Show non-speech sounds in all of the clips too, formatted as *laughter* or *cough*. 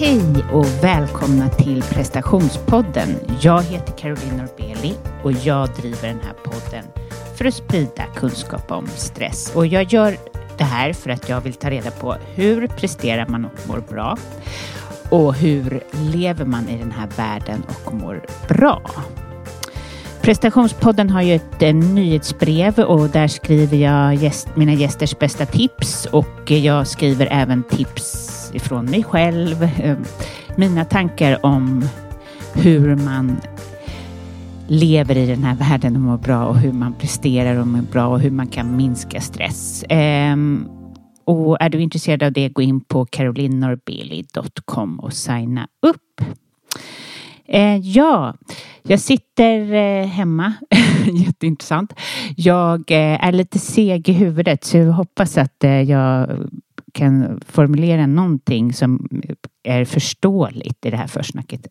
Hej och välkomna till prestationspodden. Jag heter Caroline Norbeli och jag driver den här podden för att sprida kunskap om stress. Och jag gör det här för att jag vill ta reda på hur presterar man och mår bra och hur lever man i den här världen och mår bra. Prestationspodden har ju ett eh, nyhetsbrev och där skriver jag gäst, mina gästers bästa tips och jag skriver även tips ifrån mig själv, eh, mina tankar om hur man lever i den här världen och mår bra och hur man presterar och mår bra och hur man kan minska stress. Ehm, och är du intresserad av det, gå in på carolinnorbeli.com och signa upp. Eh, ja, jag sitter eh, hemma. *laughs* Jätteintressant. Jag eh, är lite seg i huvudet så jag hoppas att eh, jag kan formulera någonting som är förståeligt i det här försnacket.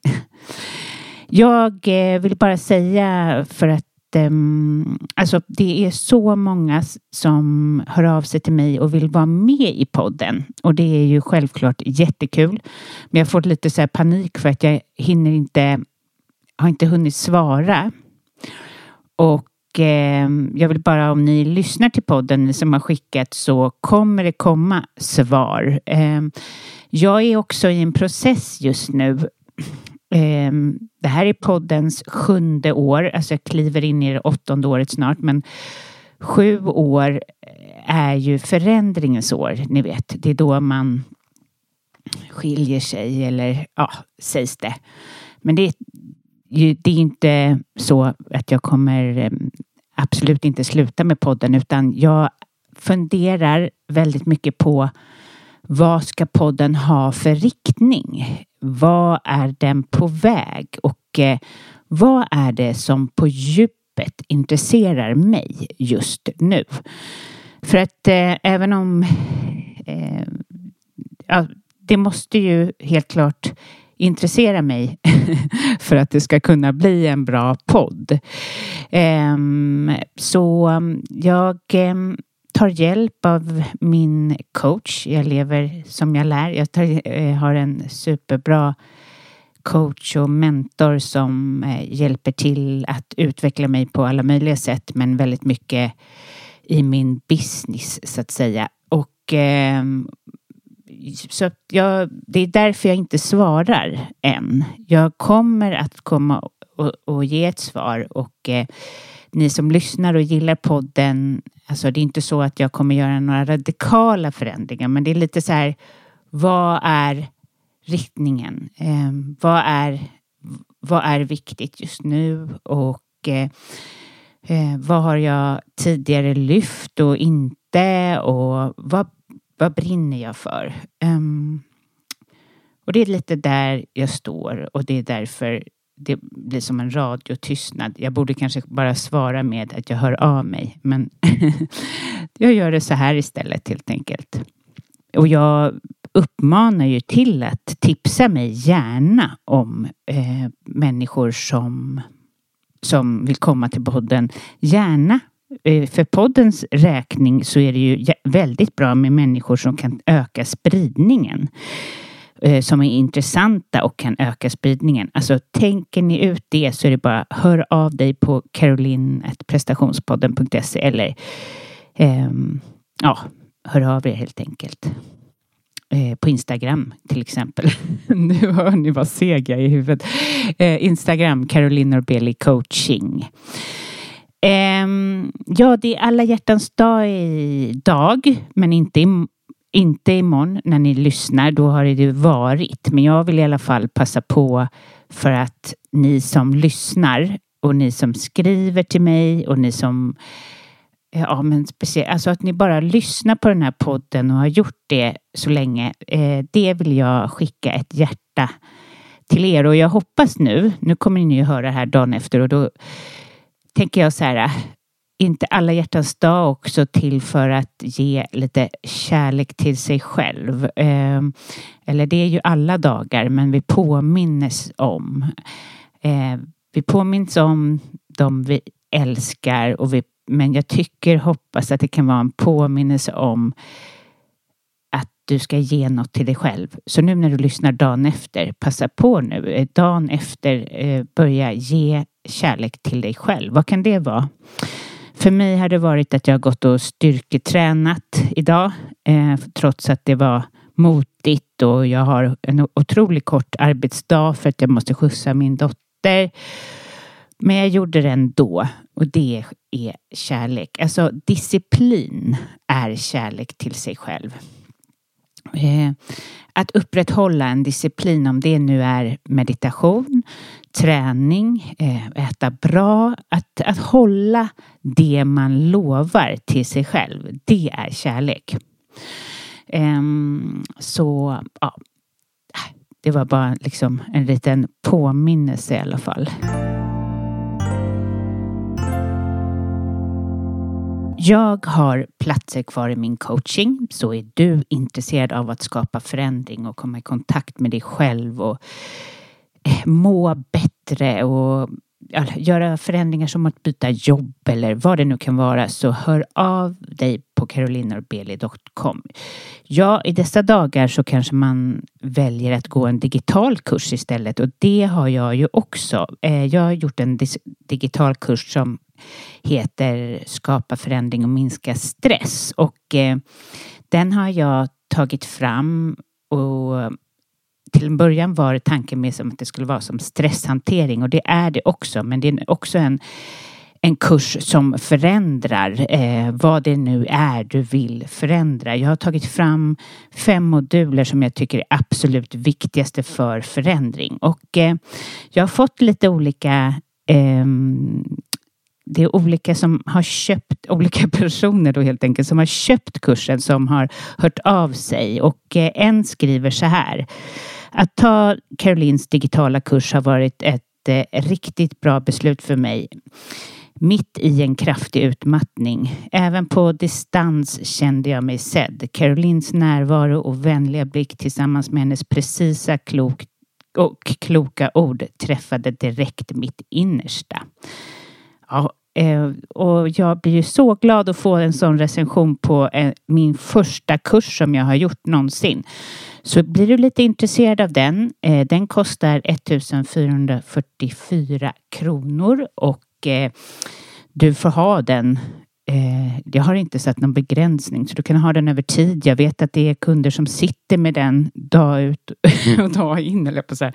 Jag eh, vill bara säga för att ehm, Alltså det är så många som hör av sig till mig och vill vara med i podden. Och det är ju självklart jättekul. Men jag får lite så panik för att jag hinner inte, har inte hunnit svara. Och Ehm, jag vill bara om ni lyssnar till podden som har skickat så kommer det komma svar. Ehm, jag är också i en process just nu. Ehm, det här är poddens sjunde år, alltså jag kliver in i det åttonde året snart, men sju år är ju förändringens år, ni vet. Det är då man skiljer sig eller ja, sägs det. Men det, det är inte så att jag kommer eh, absolut inte sluta med podden utan jag funderar väldigt mycket på vad ska podden ha för riktning? Vad är den på väg? Och eh, vad är det som på djupet intresserar mig just nu? För att eh, även om eh, ja, det måste ju helt klart intressera mig *laughs* för att det ska kunna bli en bra podd. Ehm, så mm, jag ehm, tar hjälp av min coach. Jag lever som jag lär. Jag tar, eh, har en superbra coach och mentor som eh, hjälper till att utveckla mig på alla möjliga sätt men väldigt mycket i min business så att säga. Och ehm, så jag, det är därför jag inte svarar än. Jag kommer att komma och, och ge ett svar och eh, ni som lyssnar och gillar podden, alltså det är inte så att jag kommer göra några radikala förändringar, men det är lite så här, vad är riktningen? Eh, vad, är, vad är viktigt just nu? Och eh, eh vad har jag tidigare lyft och inte? Och vad vad brinner jag för? Um, och det är lite där jag står och det är därför det blir som en radiotystnad. Jag borde kanske bara svara med att jag hör av mig, men *laughs* jag gör det så här istället helt enkelt. Och jag uppmanar ju till att tipsa mig gärna om eh, människor som, som vill komma till podden. Gärna Eh, för poddens räkning så är det ju väldigt bra med människor som kan öka spridningen. Eh, som är intressanta och kan öka spridningen. Alltså tänker ni ut det så är det bara hör av dig på caroline.prestationspodden.se eller eh, ja, hör av er helt enkelt. Eh, på Instagram till exempel. *laughs* nu hör ni vad seg jag är i huvudet. Eh, Instagram Caroline Norbeli coaching. Um, ja, det är alla hjärtans dag idag, men inte, i, inte imorgon när ni lyssnar. Då har det ju varit. Men jag vill i alla fall passa på för att ni som lyssnar och ni som skriver till mig och ni som Ja, men speciellt, alltså att ni bara lyssnar på den här podden och har gjort det så länge. Eh, det vill jag skicka ett hjärta till er och jag hoppas nu, nu kommer ni ju höra det här dagen efter och då tänker jag så här, äh, inte alla hjärtans dag också till för att ge lite kärlek till sig själv. Ehm, eller det är ju alla dagar, men vi påminnes om. Eh, vi påminns om de vi älskar och vi, men jag tycker, hoppas att det kan vara en påminnelse om att du ska ge något till dig själv. Så nu när du lyssnar dagen efter, passa på nu. Eh, dagen efter, eh, börja ge kärlek till dig själv. Vad kan det vara? För mig har det varit att jag har gått och styrketränat idag, eh, trots att det var motigt och jag har en otroligt kort arbetsdag för att jag måste skjutsa min dotter. Men jag gjorde det ändå och det är kärlek. Alltså disciplin är kärlek till sig själv. Eh, att upprätthålla en disciplin, om det nu är meditation, träning, eh, äta bra, att, att hålla det man lovar till sig själv, det är kärlek. Ehm, så ja, det var bara liksom en liten påminnelse i alla fall. Jag har platser kvar i min coaching, så är du intresserad av att skapa förändring och komma i kontakt med dig själv och eh, må bättre och göra förändringar som att byta jobb eller vad det nu kan vara så hör av dig på carolinorbeli.com. Ja, i dessa dagar så kanske man väljer att gå en digital kurs istället och det har jag ju också. Eh, jag har gjort en digital kurs som heter Skapa förändring och minska stress. Och eh, den har jag tagit fram och till en början var tanken med som att det skulle vara som stresshantering. Och det är det också men det är också en en kurs som förändrar eh, vad det nu är du vill förändra. Jag har tagit fram fem moduler som jag tycker är absolut viktigaste för förändring. Och eh, jag har fått lite olika eh, det är olika som har köpt, olika *laughs* personer då helt enkelt, som har köpt kursen som har hört av sig och eh, en skriver så här. Att ta Carolines digitala kurs har varit ett eh, riktigt bra beslut för mig. Mitt i en kraftig utmattning. Även på distans kände jag mig sedd. Carolines närvaro och vänliga blick tillsammans med hennes precisa klok och kloka ord träffade direkt mitt innersta. Ja, eh, och jag blir ju så glad att få en sån recension på eh, min första kurs som jag har gjort någonsin. Så blir du lite intresserad av den. Eh, den kostar 1444 kronor och eh, du får ha den eh, jag har inte satt någon begränsning så du kan ha den över tid. Jag vet att det är kunder som sitter med den dag ut *laughs* och dag in, eller på så här.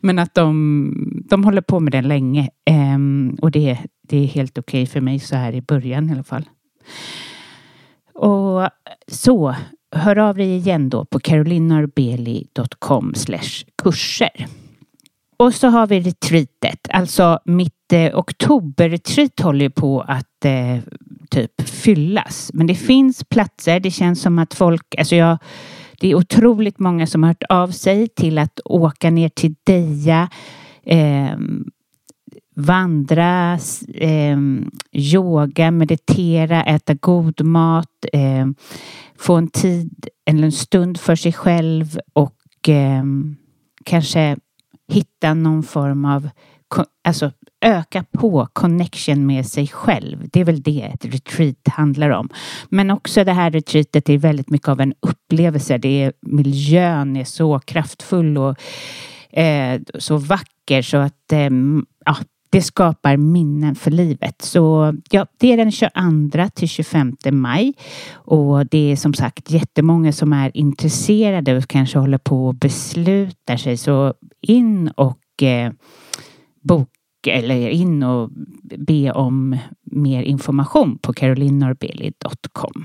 Men att de, de håller på med den länge ehm, och det, det är helt okej okay för mig så här i början i alla fall. Och så, hör av dig igen då på carolinarbeli.com kurser. Och så har vi retreatet, alltså mitt eh, oktoberretreat håller på att eh, typ fyllas. Men det finns platser, det känns som att folk, alltså jag det är otroligt många som har hört av sig till att åka ner till Deja, eh, vandra, eh, yoga, meditera, äta god mat, eh, få en tid eller en stund för sig själv och eh, kanske hitta någon form av, alltså öka på connection med sig själv. Det är väl det ett retreat handlar om. Men också det här retreatet är väldigt mycket av en upplevelse. Det är, miljön är så kraftfull och eh, så vacker så att eh, ja, det skapar minnen för livet. Så ja, det är den 22 till 25 maj och det är som sagt jättemånga som är intresserade och kanske håller på och beslutar sig. Så in och eh, boka eller in och be om mer information på carolinnorbeli.com.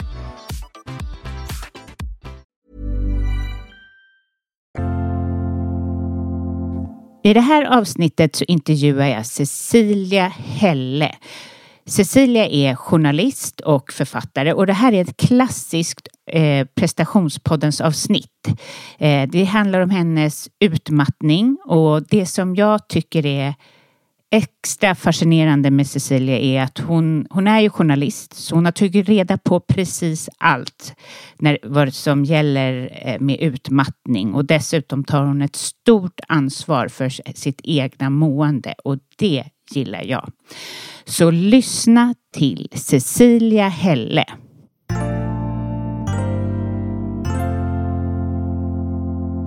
I det här avsnittet så intervjuar jag Cecilia Helle. Cecilia är journalist och författare och det här är ett klassiskt eh, prestationspoddens avsnitt. Eh, det handlar om hennes utmattning och det som jag tycker är extra fascinerande med Cecilia är att hon, hon är ju journalist så hon har tagit reda på precis allt när, vad som gäller eh, med utmattning och dessutom tar hon ett stort ansvar för sitt egna mående och det gillar jag. Så lyssna till Cecilia Helle.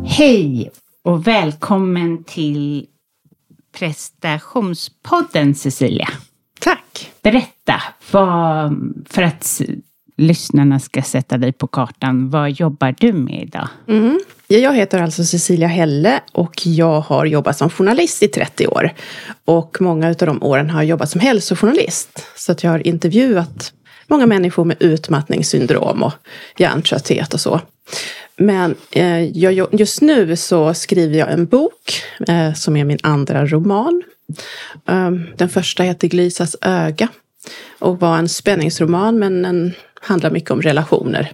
Hej och välkommen till prestationspodden Cecilia. Tack. Berätta, vad, för att lyssnarna ska sätta dig på kartan, vad jobbar du med idag? Mm. Jag heter alltså Cecilia Helle och jag har jobbat som journalist i 30 år. Och många av de åren har jag jobbat som hälsojournalist. Så att jag har intervjuat många människor med utmattningssyndrom och hjärntrötthet och så. Men eh, jag, just nu så skriver jag en bok eh, som är min andra roman. Um, den första heter Glysas öga och var en spänningsroman men den handlar mycket om relationer.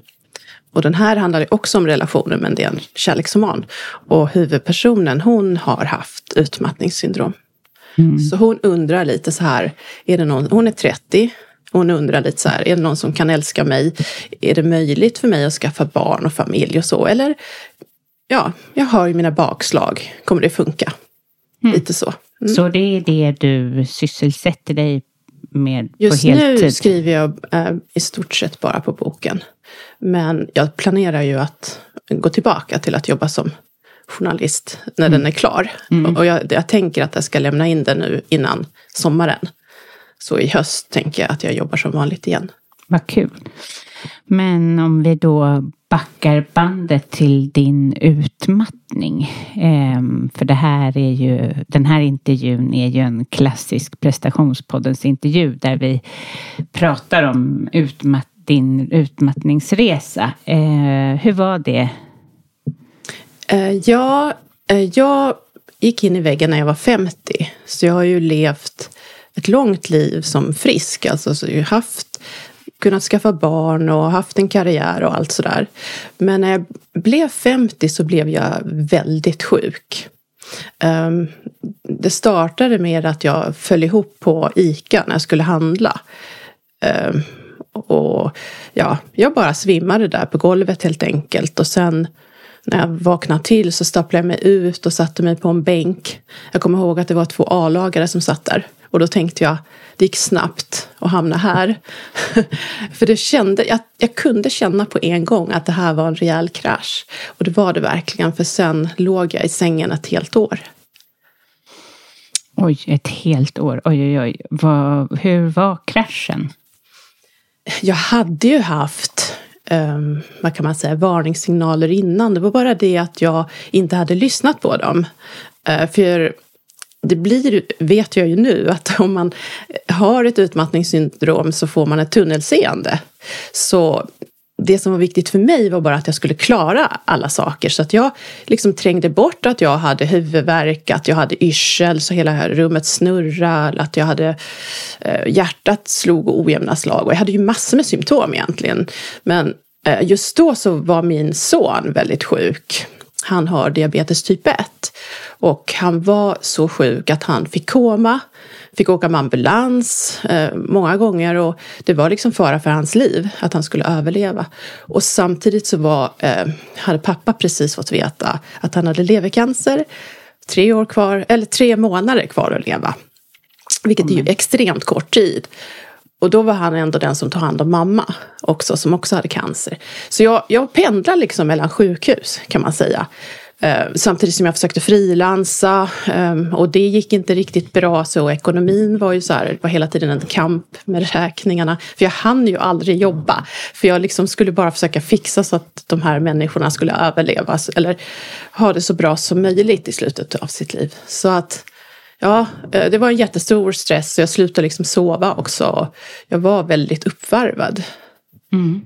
Och den här handlar också om relationer men det är en kärleksroman. Och huvudpersonen hon har haft utmattningssyndrom. Mm. Så hon undrar lite så här, är det någon, hon är 30 hon undrar lite så här, är det någon som kan älska mig? Är det möjligt för mig att skaffa barn och familj och så? Eller, ja, jag har ju mina bakslag. Kommer det funka? Mm. Lite så. Mm. Så det är det du sysselsätter dig med Just på heltid? nu skriver jag äh, i stort sett bara på boken. Men jag planerar ju att gå tillbaka till att jobba som journalist när mm. den är klar. Mm. Och jag, jag tänker att jag ska lämna in den nu innan sommaren. Så i höst tänker jag att jag jobbar som vanligt igen. Vad kul. Men om vi då backar bandet till din utmattning. Ehm, för det här är ju, den här intervjun är ju en klassisk prestationspoddens intervju där vi pratar om utmatt, din utmattningsresa. Ehm, hur var det? Eh, ja, eh, jag gick in i väggen när jag var 50. Så jag har ju levt ett långt liv som frisk. Alltså så jag haft, kunnat skaffa barn och haft en karriär och allt sådär. Men när jag blev 50 så blev jag väldigt sjuk. Um, det startade med att jag föll ihop på ICA när jag skulle handla. Um, och ja, jag bara svimmade där på golvet helt enkelt. Och sen när jag vaknade till så stapplade jag mig ut och satte mig på en bänk. Jag kommer ihåg att det var två A-lagare som satt där. Och då tänkte jag, det gick snabbt att hamna här. *laughs* För det kände, jag, jag, kunde känna på en gång att det här var en rejäl krasch. Och det var det verkligen, för sen låg jag i sängen ett helt år. Oj, ett helt år. Oj, oj, oj. Var, hur var kraschen? Jag hade ju haft um, vad kan man säga, varningssignaler innan. Det var bara det att jag inte hade lyssnat på dem. Uh, för det blir, vet jag ju nu, att om man har ett utmattningssyndrom så får man ett tunnelseende. Så det som var viktigt för mig var bara att jag skulle klara alla saker. Så att jag liksom trängde bort att jag hade huvudvärk, att jag hade yrsel så hela rummet snurrade, att jag hade eh, hjärtat slog ojämna slag. Och jag hade ju massor med symptom egentligen. Men eh, just då så var min son väldigt sjuk. Han har diabetes typ 1. Och han var så sjuk att han fick koma, fick åka med ambulans eh, många gånger och det var liksom fara för hans liv, att han skulle överleva. Och samtidigt så var, eh, hade pappa precis fått veta att han hade levercancer, tre år kvar, eller tre månader kvar att leva. Vilket är ju extremt kort tid. Och då var han ändå den som tog hand om mamma också, som också hade cancer. Så jag, jag pendlar liksom mellan sjukhus kan man säga. Eh, samtidigt som jag försökte frilansa eh, och det gick inte riktigt bra så ekonomin var ju så här, det var hela tiden en kamp med räkningarna. För jag hann ju aldrig jobba. För jag liksom skulle bara försöka fixa så att de här människorna skulle överleva eller ha det så bra som möjligt i slutet av sitt liv. Så att Ja, eh, det var en jättestor stress. och Jag slutade liksom sova också. Jag var väldigt uppvarvad. Mm.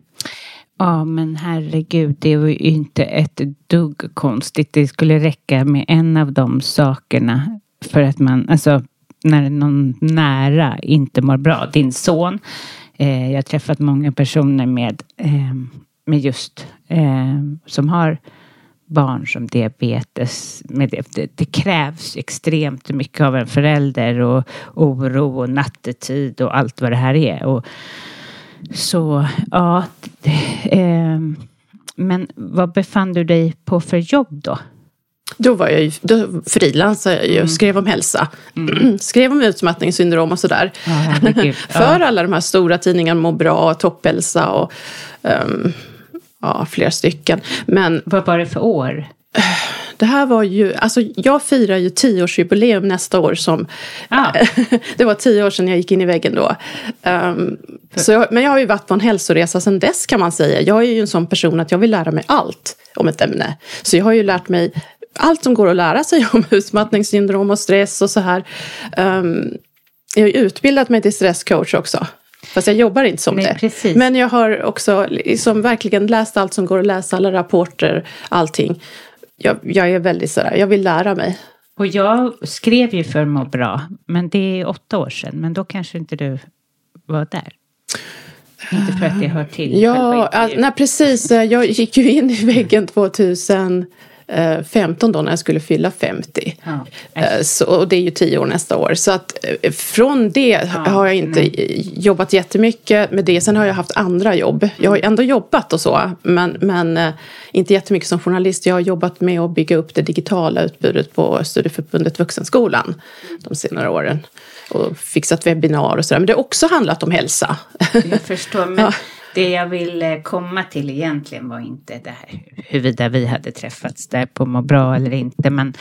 Ja, men herregud, det var ju inte ett dugg konstigt. Det skulle räcka med en av de sakerna för att man, alltså när någon nära inte mår bra. Din son, eh, jag har träffat många personer med, eh, med just eh, som har barn som diabetes. Med det, det, krävs extremt mycket av en förälder och oro och nattetid och allt vad det här är. Och, så ja, eh, men vad befann du dig på för jobb då? Då var jag ju, då frilansade jag ju, mm. skrev om hälsa. Mm. *clears throat* skrev om utmattningssyndrom och sådär. Ja, *laughs* för alla de här stora tidningarna, Må bra, Topphälsa och um, ja, flera stycken. Men, Vad var det för år? Det här var ju, alltså jag firar ju tioårsjubileum nästa år som, ah. *laughs* det var tio år sedan jag gick in i väggen då. Um, så jag, men jag har ju varit på en hälsoresa sedan dess kan man säga. Jag är ju en sån person att jag vill lära mig allt om ett ämne. Så jag har ju lärt mig allt som går att lära sig om *laughs* utmattningssyndrom och stress och så här. Um, jag har utbildat mig till stresscoach också. Fast jag jobbar inte som Nej, det. Precis. Men jag har också liksom verkligen läst allt som går att läsa, alla rapporter, allting. Jag, jag är väldigt sådär, jag vill lära mig. Och jag skrev ju för Må bra, men det är åtta år sedan. Men då kanske inte du var där. Inte för att det hör till. Ja, nej, precis. Jag gick ju in i väggen 2000 15 då när jag skulle fylla 50. Ja. Eh, så, och det är ju 10 år nästa år. Så att eh, från det ja, har jag inte nej. jobbat jättemycket med det. Sen har jag haft andra jobb. Jag har ändå jobbat och så. Men, men eh, inte jättemycket som journalist. Jag har jobbat med att bygga upp det digitala utbudet på Studieförbundet Vuxenskolan de senare åren. Och fixat webbinar och sådär. Men det har också handlat om hälsa. Jag förstår. Men... *laughs* Ja. Det jag ville komma till egentligen var inte det här huruvida vi hade träffats där på Må bra eller inte. Men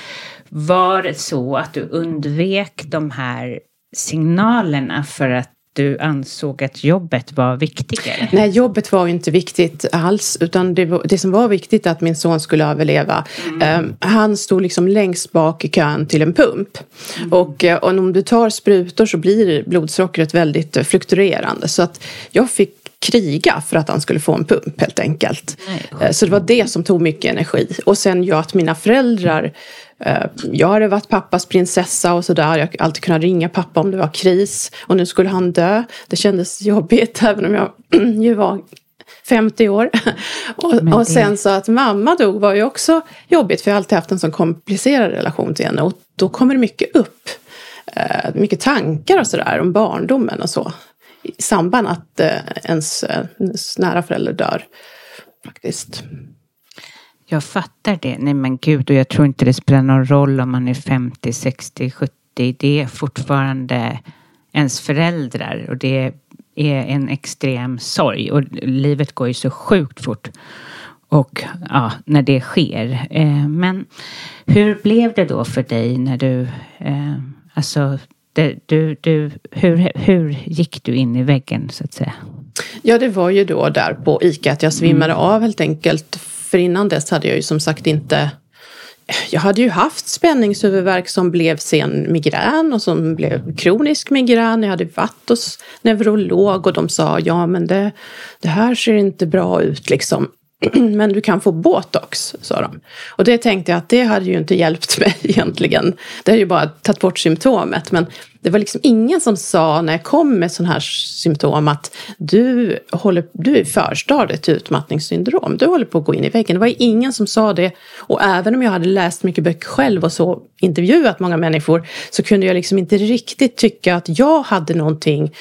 var det så att du undvek de här signalerna för att du ansåg att jobbet var viktigare? Nej, jobbet var inte viktigt alls. Utan det, var, det som var viktigt att min son skulle överleva. Mm. Um, han stod liksom längst bak i kön till en pump. Mm. Och, och om du tar sprutor så blir blodsockret väldigt fluktuerande. Så att jag fick kriga för att han skulle få en pump helt enkelt. Nej. Eh, så det var det som tog mycket energi. Och sen jag att mina föräldrar eh, jag hade varit pappas prinsessa och sådär. Jag alltid kunnat ringa pappa om det var kris. Och nu skulle han dö. Det kändes jobbigt *laughs* även om jag *clears throat* ju var 50 år. *laughs* och, och, sen så att mamma dog var ju också jobbigt för jag har alltid haft en sån komplicerad relation till henne. Och då kommer det mycket upp. Eh, mycket tankar och sådär om barndomen och så i samband att eh, ens, ens nära förälder dör. Faktiskt. Jag fattar det. Nej men gud, och jag tror inte det spelar någon roll om man är 50, 60, 70. Det är fortfarande ens föräldrar och det är en extrem sorg. Och livet går ju så sjukt fort. Och ja, när det sker. Eh, men hur blev det då för dig när du, alltså det, du, du, hur, hur gick du in i väggen så att säga? Ja, det var ju då där på ICA att jag svimmade av helt enkelt. För innan dess hade jag ju som sagt inte jag hade ju haft spänningshuvudvärk som blev sen migrän och som blev kronisk migrän. Jag hade varit hos neurolog och de sa ja men det, det här ser inte bra ut liksom. *clears throat* Men du kan få botox, sa de. Och det tänkte jag att det hade ju inte hjälpt *laughs* mig egentligen. Det hade ju bara tagit bort symptomet. Men det var liksom ingen som sa när jag kom med sådana här symptom att du, håller, du är i förstadiet till utmattningssyndrom. Du håller på att gå in i väggen. Det var ingen som sa det. Och även om jag hade läst mycket böcker själv och så intervjuat många människor så kunde jag liksom inte riktigt tycka att jag hade någonting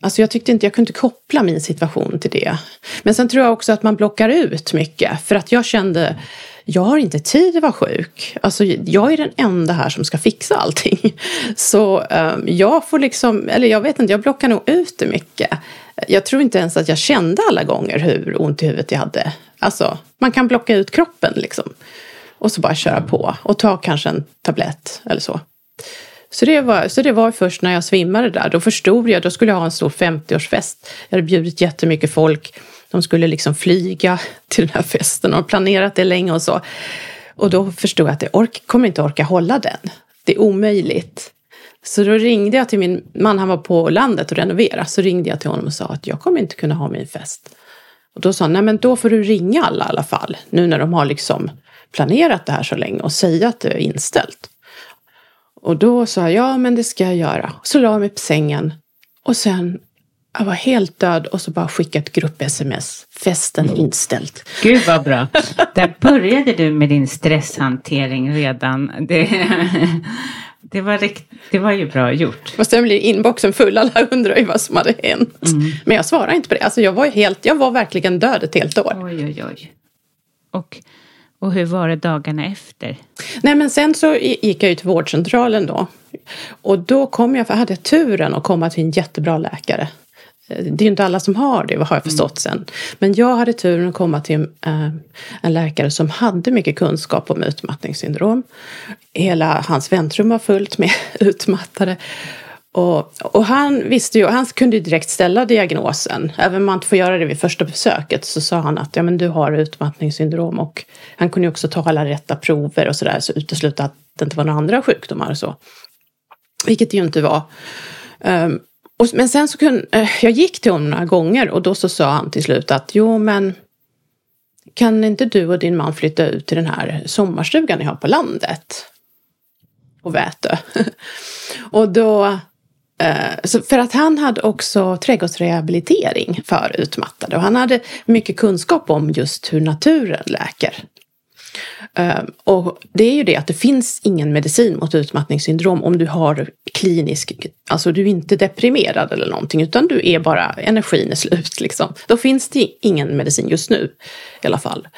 Alltså jag tyckte inte, jag kunde inte koppla min situation till det. Men sen tror jag också att man blockar ut mycket. För att jag kände, jag har inte tid att vara sjuk. Alltså jag är den enda här som ska fixa allting. *laughs* Så um, jag får liksom, eller jag vet inte, jag blockar nog ut det mycket. Jag tror inte ens att jag kände alla gånger hur ont i huvudet jag hade. Alltså, man kan blocka ut kroppen liksom. Och så bara köra på och ta kanske en tablett eller så. Så det, var, så det var först när jag svimmade där. Då förstod jag, då skulle jag ha en stor 50-årsfest. Jag hade bjudit jättemycket folk. De skulle liksom flyga *laughs* till den här festen och planerat det länge och så. Och då förstod jag att jag ork, kommer inte orka hålla den. Det är omöjligt. Så då ringde jag till min man, han var på landet och renoverade. Så ringde jag till honom och sa att jag kommer inte kunna ha min fest. Och då sa han, nej men då får du ringa alla i alla fall. Nu när de har liksom planerat det här så länge och säga att det är inställt. Och då sa jag, ja men det ska jag göra. Så la jag mig på sängen. Och sen, jag var helt död och så bara skickade ett grupp-sms. Festen inställd. Gud vad bra. Där började du med din stresshantering redan. Det, *laughs* det, var, rikt, det var ju bra gjort. Och sen blir inboxen full. Alla undrar ju vad som hade hänt. Mm. Men jag svarade inte på det. Alltså jag var, helt, jag var verkligen död ett helt år. Oj, oj, oj. Och och hur var det dagarna efter? Nej men sen så gick jag ju till vårdcentralen då. Och då kom jag, för jag hade turen att komma till en jättebra läkare. Det är ju inte alla som har det, vad har jag förstått sen. Men jag hade turen att komma till eh, en läkare som hade mycket kunskap om utmattningssyndrom. Hela hans väntrum var fullt med *laughs* utmattade. Och, och, han visste ju, han kunde ju direkt ställa diagnosen. Även om man inte får göra det vid första besöket så sa han att ja, men du har utmattningssyndrom. Och han kunde ju också ta alla rätta prover och sådär så utesluta att det inte var några andra sjukdomar och så. Vilket det ju inte var. Um, och, men sen så kunde, uh, jag gick till honom några gånger och då så sa han till slut att jo men kan inte du och din man flytta ut till den här sommarstugan ni har på landet? På Vätö. *laughs* och då Eh, för att han hade också trädgårdsrehabilitering för utmattade och han hade mycket kunskap om just hur naturen läker. Eh, och det är ju det att det finns ingen medicin mot utmattningssyndrom om du har klinisk, alltså du är inte deprimerad eller någonting utan du är bara, energin är slut *laughs* liksom. Då finns det ingen medicin just nu i alla fall.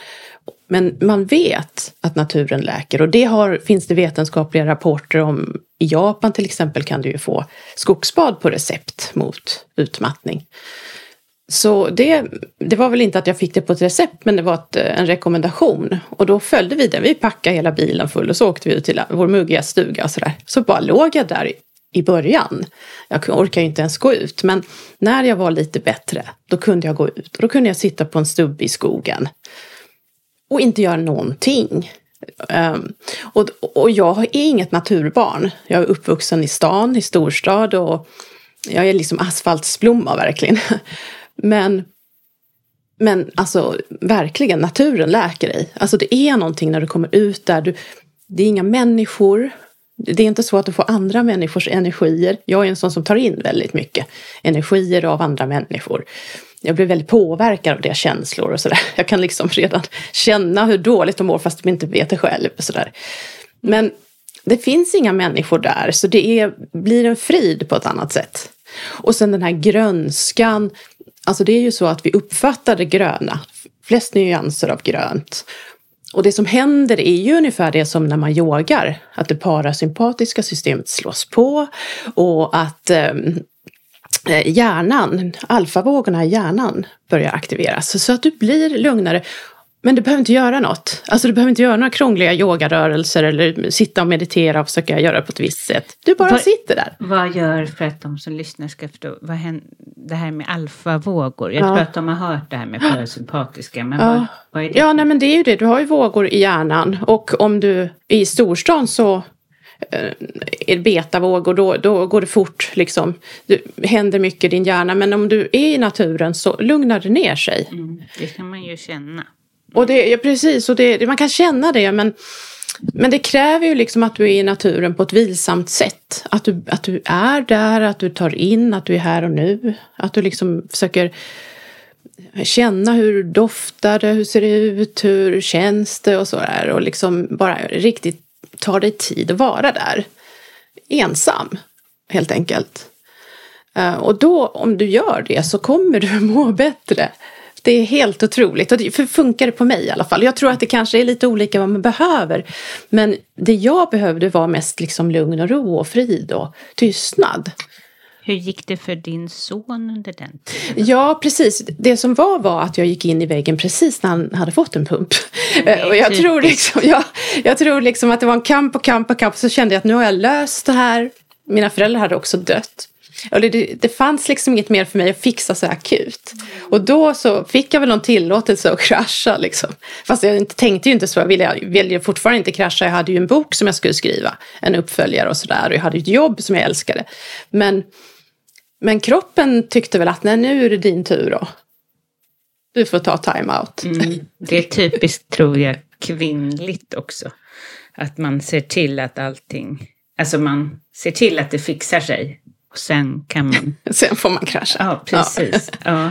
Men man vet att naturen läker och det har, finns det vetenskapliga rapporter om. I Japan till exempel kan du ju få skogsbad på recept mot utmattning. Så det, det var väl inte att jag fick det på ett recept men det var ett, eh, en rekommendation. Och då följde vi den. Vi packade hela bilen full och så åkte vi ut till vår muggiga stuga och sådär. Så bara låg jag där i början. Jag orkar ju inte ens gå ut men när jag var lite bättre då kunde jag gå ut och då kunde jag sitta på en stubbe i skogen och inte göra någonting. Um, och, och jag är inget naturbarn. Jag är uppvuxen i stan, i storstad och jag är liksom asfaltsblomma verkligen. *laughs* Men, men alltså verkligen, naturen läker dig. Alltså det är någonting när du kommer ut där. Du, det är inga människor. Det är inte så att du får andra människors energier. Jag är en sån som tar in väldigt mycket energier av andra människor jag blir väldigt påverkad av deras känslor och sådär. Jag kan liksom redan känna hur dåligt de mår fast de inte vet det själv. Och sådär. Men det finns inga människor där så det är, blir en frid på ett annat sätt. Och sen den här grönskan. Alltså det är ju så att vi uppfattar det gröna. Flest nyanser av grönt. Och det som händer är ju ungefär det som när man yogar. Att det parasympatiska systemet slås på och att Eh, hjärnan, alfavågorna i hjärnan börjar aktiveras. Så att du blir lugnare. Men du behöver inte göra något. Alltså du behöver inte göra några krångliga yogarörelser eller sitta och meditera och försöka göra det på ett visst sätt. Du bara Vad- sitter där. Vad gör för att de som lyssnar ska förstå? Vad händer, det här med alfavågor. Jag Ja. tror att de har hört det här med parasympatiska. Men Ja. vad, vad är det? Ja, nej men det är ju det. Du har ju vågor i hjärnan. Och om du är i storstan så eh, är det betavågor, då, då går det fort. Liksom. Det händer mycket i din hjärna. Men om du är i naturen så lugnar det ner sig. Mm, det kan man ju känna. Och det, ja, precis, och det, man kan känna det. Men, men det kräver ju liksom att du är i naturen på ett vilsamt sätt. Att du, att du är där, att du tar in, att du är här och nu. Att du liksom försöker känna hur doftar det, hur ser det ut, hur känns det och sådär. Och liksom bara riktigt ta dig tid att vara där. Ensam, helt enkelt. Eh, och då, om du gör det, så kommer du *laughs* må bättre. Det är helt otroligt. Och det funkar det på mig i alla fall. Jag tror att det kanske är lite olika vad man behöver. Men det jag behövde var mest liksom lugn och ro och frid och tystnad. Hur gick det för din son under den tiden? Ja, precis. Det som var var att jag gick in i väggen precis när han hade fått en pump. är Och jag typiskt. tror, liksom, ja, jag tror liksom att det var en kamp och kamp och kamp. Så kände jag att nu har jag löst det här. Mina föräldrar hade också dött. Och det, det, fanns liksom inget mer för mig att fixa så akut. Och då så fick jag väl någon tillåtelse att krascha. Liksom. Fast jag inte, tänkte ju inte så. Jag ville, jag ville fortfarande inte krascha. Jag hade ju en bok som jag skulle skriva. En uppföljare och sådär. Och jag hade ju ett jobb som jag älskade. Men men kroppen tyckte väl att nej, nu är det din tur då. Du får ta time-out. Mm. Det är typiskt, tror jag, kvinnligt också. Att man ser till att allting, alltså man ser till att det fixar sig. Och sen kan man, *laughs* Sen får man krascha. ja precis. Ja.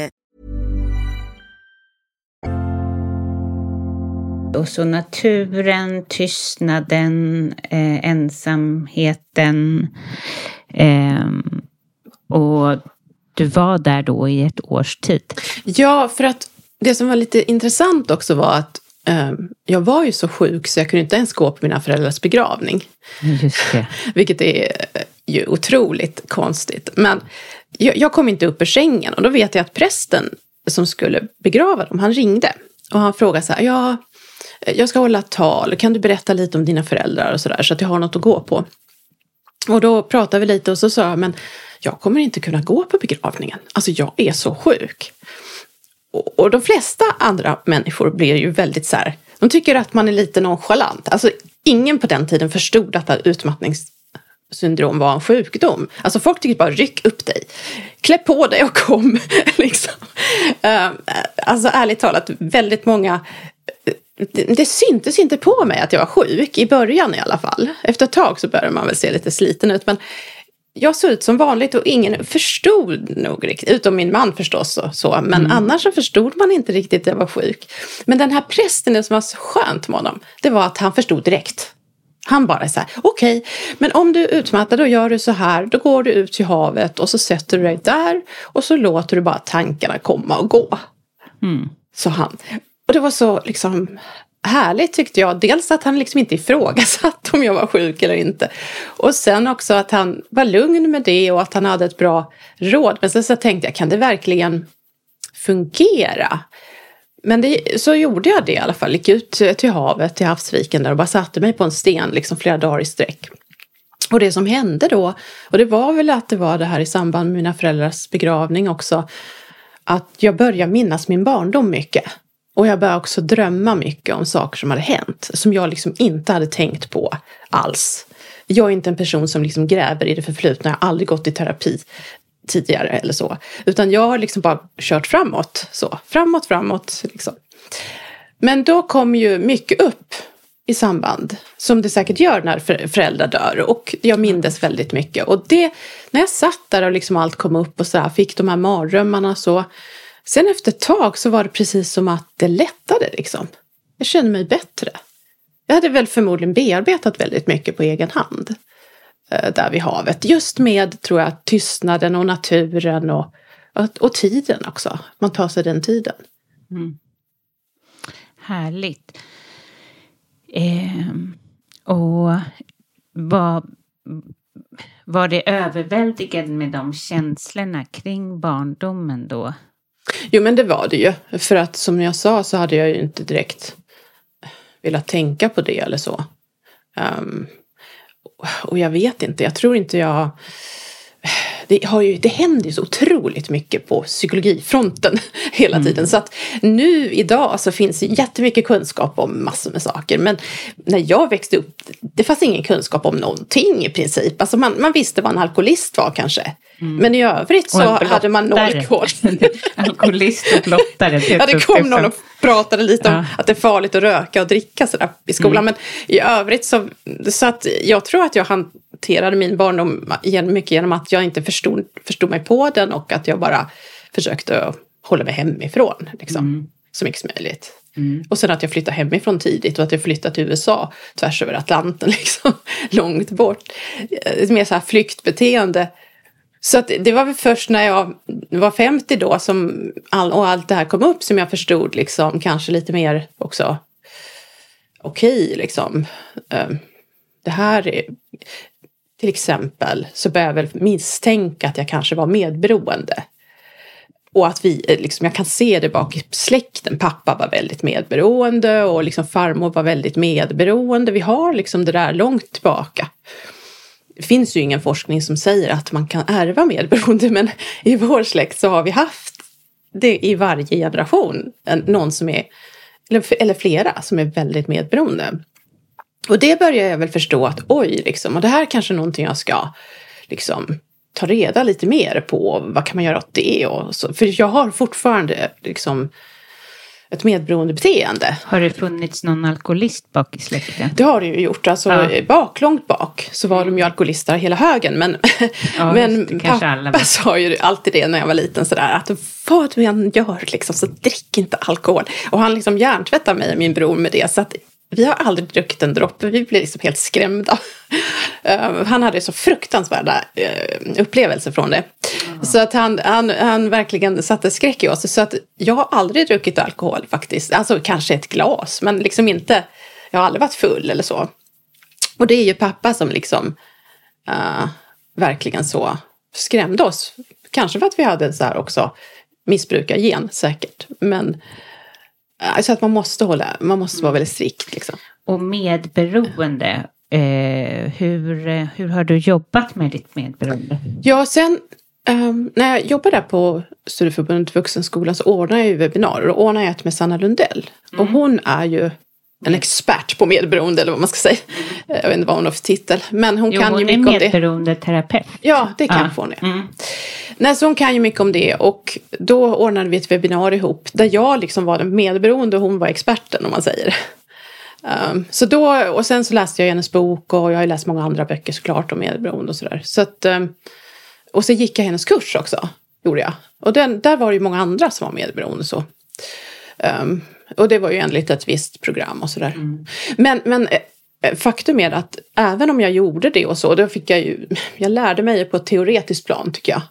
Och så naturen, tystnaden, eh, ensamheten. ehm, och du var där då i ett års tid. Ja, för att det som var lite intressant också var att eh, jag var ju så sjuk så jag kunde inte ens gå på mina föräldrars begravning. Just det. *laughs* Vilket är eh, ju otroligt konstigt. Men jag, jag kom inte upp ur sängen och då vet jag att prästen som skulle begrava dem, han ringde. Och han frågade så här, ja, jag ska hålla tal, kan du berätta lite om dina föräldrar och sådär så att jag har något att gå på. Och då pratade vi lite och så sa jag, men jag kommer inte kunna gå på begravningen. Alltså jag är så sjuk. Och, och de flesta andra människor blir ju väldigt så här, de tycker att man är lite nonchalant. Alltså ingen på den tiden förstod att utmattningssyndrom var en sjukdom. Alltså folk tycker bara ryck upp dig, klä på dig och kom. *laughs* liksom. Ehm, alltså ärligt talat, väldigt många det, syntes inte på mig att jag var sjuk, i början i alla fall. Efter ett tag så började man väl se lite sliten ut. Men jag såg ut som vanligt och ingen förstod nog riktigt, utom min man förstås. Och så. Men annars så förstod man inte riktigt att jag var sjuk. Men den här prästen, det som var så skönt med honom, det var att han förstod direkt. Han bara så här, okej, okay, men om du är utmattad då gör du så här, då går du ut till havet och så sätter du dig där och så låter du bara tankarna komma och gå. Mm. Så han. Och det var så liksom härligt tyckte jag. Dels att han liksom inte ifrågasatte om jag var sjuk eller inte. Och sen också att han var lugn med det och att han hade ett bra råd. Men sen så tänkte jag, kan det verkligen fungera? Men det, så gjorde jag det i alla fall. Gick ut till havet, till havsviken där och bara satte mig på en sten liksom flera dagar i sträck. Och det som hände då, och det var väl att det var det här i samband med mina föräldrars begravning också, att jag började minnas min barndom mycket. Och jag började också drömma mycket om saker som hade hänt, som jag liksom inte hade tänkt på alls. Jag är inte en person som liksom gräver i det förflutna, jag har aldrig gått i terapi tidigare eller så. Utan jag har liksom bara kört framåt, så. Framåt, framåt, liksom. Men då kom ju mycket upp i samband, som det säkert gör när föräldrar dör. Och jag mindes väldigt mycket. Och det, när jag satt där och liksom allt kom upp och så här, fick de här mardrömmarna så Sen efter ett tag så var det precis som att det lättade liksom. Jag kände mig bättre. Jag hade väl förmodligen bearbetat väldigt mycket på egen hand. Eh, där vid havet. Just med, tror jag, tystnaden och naturen och, och, och tiden också. Man tar sig den tiden. Mm. Härligt. Eh, och vad, var det överväldigande med de känslorna kring barndomen då? Jo men det var det ju. För att som jag sa så hade jag ju inte direkt velat tänka på det eller så. Um, och jag vet inte, jag tror inte jag det, har ju, det händer ju så otroligt mycket på psykologifronten *laughs* hela mm. tiden. Så att nu idag så finns det jättemycket kunskap om massor med saker. Men när jag växte upp, det fanns ingen kunskap om någonting i princip. Alltså man, man visste vad en alkoholist var kanske. Mm. Men i övrigt så hade man noll koll. *laughs* alkoholist och blottare. *laughs* ja, det kom någon och pratade lite om ja. att det är farligt att röka och dricka sådär i skolan. Mm. Men i övrigt så, så att jag tror att jag hanterade min barndom mycket genom att jag inte förstod, förstod mig på den och att jag bara försökte hålla mig hemifrån. Liksom, mm. Så mycket som möjligt. Mm. Och sen att jag flyttade hemifrån tidigt och att jag flyttade till USA tvärs över Atlanten, *laughs* liksom, långt bort. Ett mer så här flyktbeteende. Så att det var väl först när jag var 50 då som all, och allt det här kom upp som jag förstod liksom kanske lite mer också okej okay, liksom. Ehm, det här är, till exempel så började jag väl misstänka att jag kanske var medberoende. Och att vi, eh, liksom, jag kan se det bak i släkten. Pappa var väldigt medberoende och liksom farmor var väldigt medberoende. Vi har liksom det där långt tillbaka. Det finns ju ingen forskning som säger att man kan ärva medberoende men i vår släkt så har vi haft det i varje generation. Någon som är, eller flera som är väldigt medberoende. Och det börjar jag väl förstå att oj, liksom, och det här är kanske är någonting jag ska liksom, ta reda lite mer på. Vad kan man göra åt det? Och så, för jag har fortfarande liksom, ett medberoende beteende. Har det funnits någon alkoholist bak i släkten? Det har det ju gjort. Alltså ja. bak, långt bak så var de ju alkoholister hela högen. Men, ja, *laughs* men pappa sa ju alltid det när jag var liten sådär att vad du än gör liksom så drick inte alkohol. Och han liksom hjärntvättade mig och min bror med det. Så att vi har aldrig druckit en droppe, vi blev liksom helt skrämda. Uh, han hade så fruktansvärda uh, upplevelser från det. Mm. Så att han, han, han verkligen satte skräck i oss. Så att jag har aldrig druckit alkohol faktiskt. Alltså kanske ett glas, men liksom inte, jag har aldrig varit full eller så. Och det är ju pappa som liksom uh, verkligen så skrämde oss. Kanske för att vi hade så här också missbrukargen säkert. Men Alltså att man måste hålla, man måste vara väldigt strikt. Liksom. Och medberoende, eh, hur, hur har du jobbat med ditt medberoende? Ja, sen um, när jag jobbade på Studieförbundet Vuxenskolan så ordnade jag ju webbinarier och ordnade ett med Sanna Lundell. Mm. Och hon är ju en expert på medberoende eller vad man ska säga. Jag vet inte vad hon har för titel. Men hon jo, kan hon ju mycket om det. Hon är medberoendeterapeut. Ja, det kan ja. hon är. Mm. Nej, så hon kan ju mycket om det och då ordnade vi ett webbinarium ihop där jag liksom var den medberoende och hon var experten om man säger. Um, så då, och sen så läste jag hennes bok och jag har läst många andra böcker såklart om medberoende och sådär. Så att, um, och så gick jag hennes kurs också, gjorde jag. Och den, där var det ju många andra som var medberoende så. Um, och det var ju enligt ett visst program och sådär. Mm. Men, men eh, eh, faktum är att även om jag gjorde det och så, då fick jag ju, *laughs* jag lärde mig på ett teoretiskt plan tycker jag.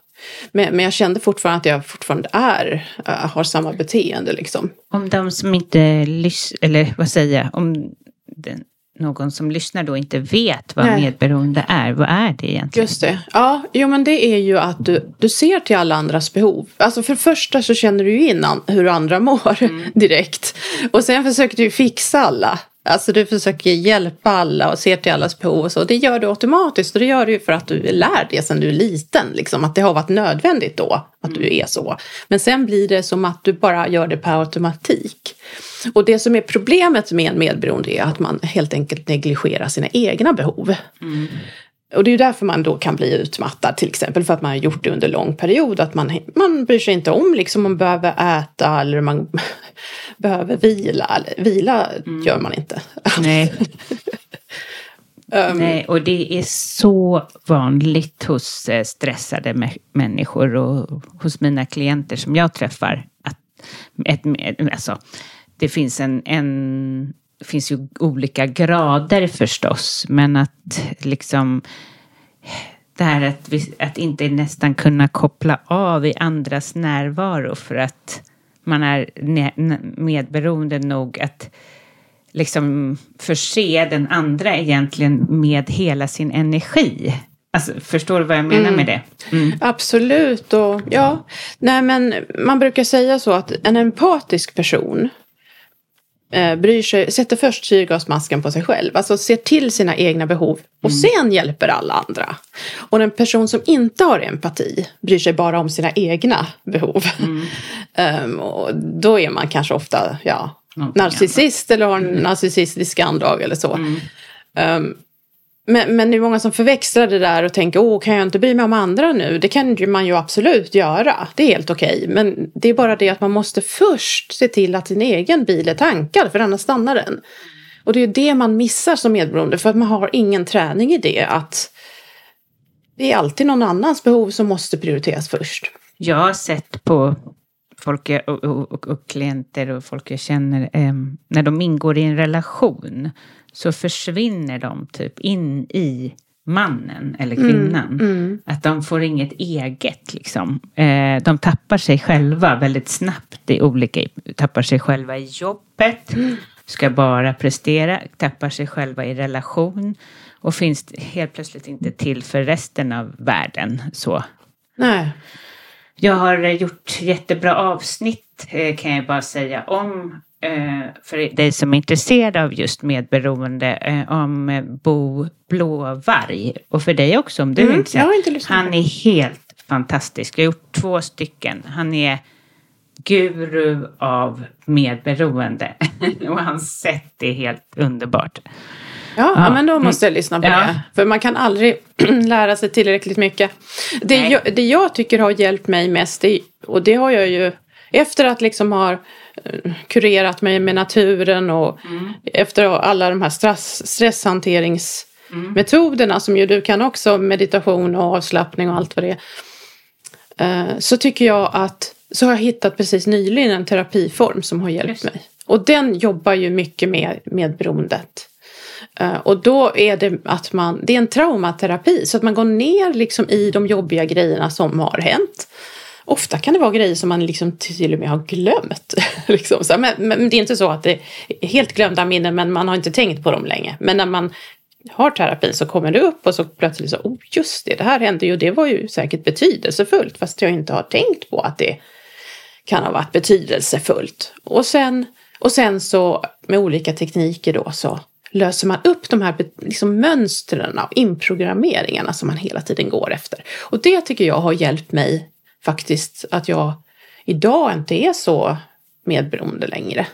Men, men jag kände fortfarande att jag fortfarande är, äh, har samma beteende liksom. Om de som inte lyssnar, eller vad säger jag, om den, någon som lyssnar då inte vet vad Nej. medberoende är, vad är det egentligen? Just det. Ja, jo men det är ju att du, du ser till alla andras behov. Alltså för det första så känner du ju in an, hur andra mår *laughs* direkt. Och sen försöker du fixa alla. Alltså du försöker hjälpa alla och ser till allas behov och så. Det gör du automatiskt och det gör du ju för att du är lärd det sedan du är liten. Liksom, att det har varit nödvändigt då att du är så. Men sen blir det som att du bara gör det per automatik. Och det som är problemet med en medberoende är att man helt enkelt negligerar sina egna behov. Och det är ju därför man då kan bli utmattad till exempel för att man har gjort det under lång period. Att man, man bryr sig inte om liksom man behöver äta eller man *laughs* behöver vila. Vila gör man inte. *laughs* Nej. Um, Nej, och det är så vanligt hos eh, stressade mä- människor och hos mina klienter som jag träffar. Att ett, alltså, det finns en, en det finns ju olika grader förstås, men att liksom det här att, vi, att inte nästan kunna koppla av i andras närvaro för att man är medberoende nog att liksom förse den andra egentligen med hela sin energi. Alltså, förstår du vad jag menar med det? Mm. Absolut. Och, ja, nej, men man brukar säga så att en empatisk person eh, bryr sig, sätter först syrgasmasken på sig själv. Alltså ser till sina egna behov och sen hjälper alla andra. Och en person som inte har empati bryr sig bara om sina egna behov. *laughs* Ehm, och då är man kanske ofta ja, Någonting narcissist eller har en narcissistisk andrag eller så. Ehm, men, men det är många som förväxlar det där och tänker, åh, kan jag inte bry mig om andra nu? Det kan ju man ju absolut göra. Det är helt okej. Men det är bara det att man måste först se till att sin egen bil är tankad, för annars stannar den. Och det är det man missar som medberoende, för att man har ingen träning i det. Att det är alltid någon annans behov som måste prioriteras först. Jag har sett på folk jag, och, och, och, och klienter och folk jag känner, eh, när de ingår i en relation så försvinner de typ in i mannen eller kvinnan. Att de får inget eget liksom. Eh, de tappar sig själva väldigt snabbt i olika, tappar sig själva i jobbet, ska bara prestera, tappar sig själva i relation och finns helt plötsligt inte till för resten av världen. Så. Nej. Jag har eh, gjort jättebra avsnitt eh, kan jag bara säga om för dig som är intresserad av just medberoende eh, om eh, Bo Blåvarg och för dig också om du Mm, är intresserad. har Han är helt fantastisk. Jag har gjort två stycken. Han är guru av medberoende *laughs* och hans sätt är helt underbart. Ja, Ja. men då måste jag lyssna på Ja. det. För man kan aldrig *clears throat* lära sig tillräckligt mycket. Det jag, det jag tycker har hjälpt mig mest, det, och det har jag ju efter att liksom ha eh, kurerat mig med naturen och efter alla de här stress, stresshanteringsmetoderna som ju du kan också, meditation och avslappning och allt vad det är. Eh, Så tycker jag att, så har jag hittat precis nyligen en terapiform som har hjälpt mig. Och den jobbar ju mycket med medberoendet. Eh, Och då är det att man, det är en traumaterapi så att man går ner liksom i de jobbiga grejerna som har hänt. Ofta kan det vara grejer som man liksom till och med har glömt. *laughs* liksom. så, här, men, men det är inte så att det är helt glömda minnen men man har inte tänkt på dem länge. Men när man har terapin så kommer det upp och så plötsligt så, oh just det, det här hände ju och det var ju säkert betydelsefullt fast jag inte har tänkt på att det kan ha varit betydelsefullt. Och sen, och sen så med olika tekniker då så löser man upp de här liksom mönstren och inprogrammeringarna som man hela tiden går efter. Och det tycker jag har hjälpt mig faktiskt att jag idag inte är så medberoende längre.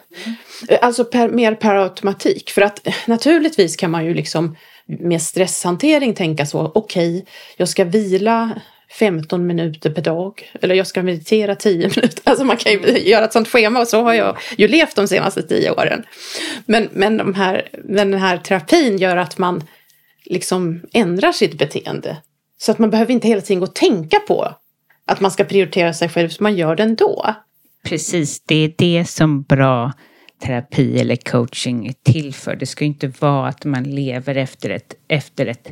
Alltså per, mer per automatik. För att naturligtvis kan man ju liksom med stresshantering tänka så, okej, jag ska vila 15 minuter per dag. Eller jag ska meditera 10 *laughs* minuter. Alltså man kan ju göra ett sånt schema och så har jag ju levt de senaste 10 åren. Men, men, de här, men den här terapin gör att man liksom ändrar sitt beteende. Så att man behöver inte hela tiden gå och tänka på att man ska prioritera sig själv, så man gör det ändå. Precis, det är det som bra terapi eller coaching är till för. Det ska ju inte vara att man lever efter ett, efter ett,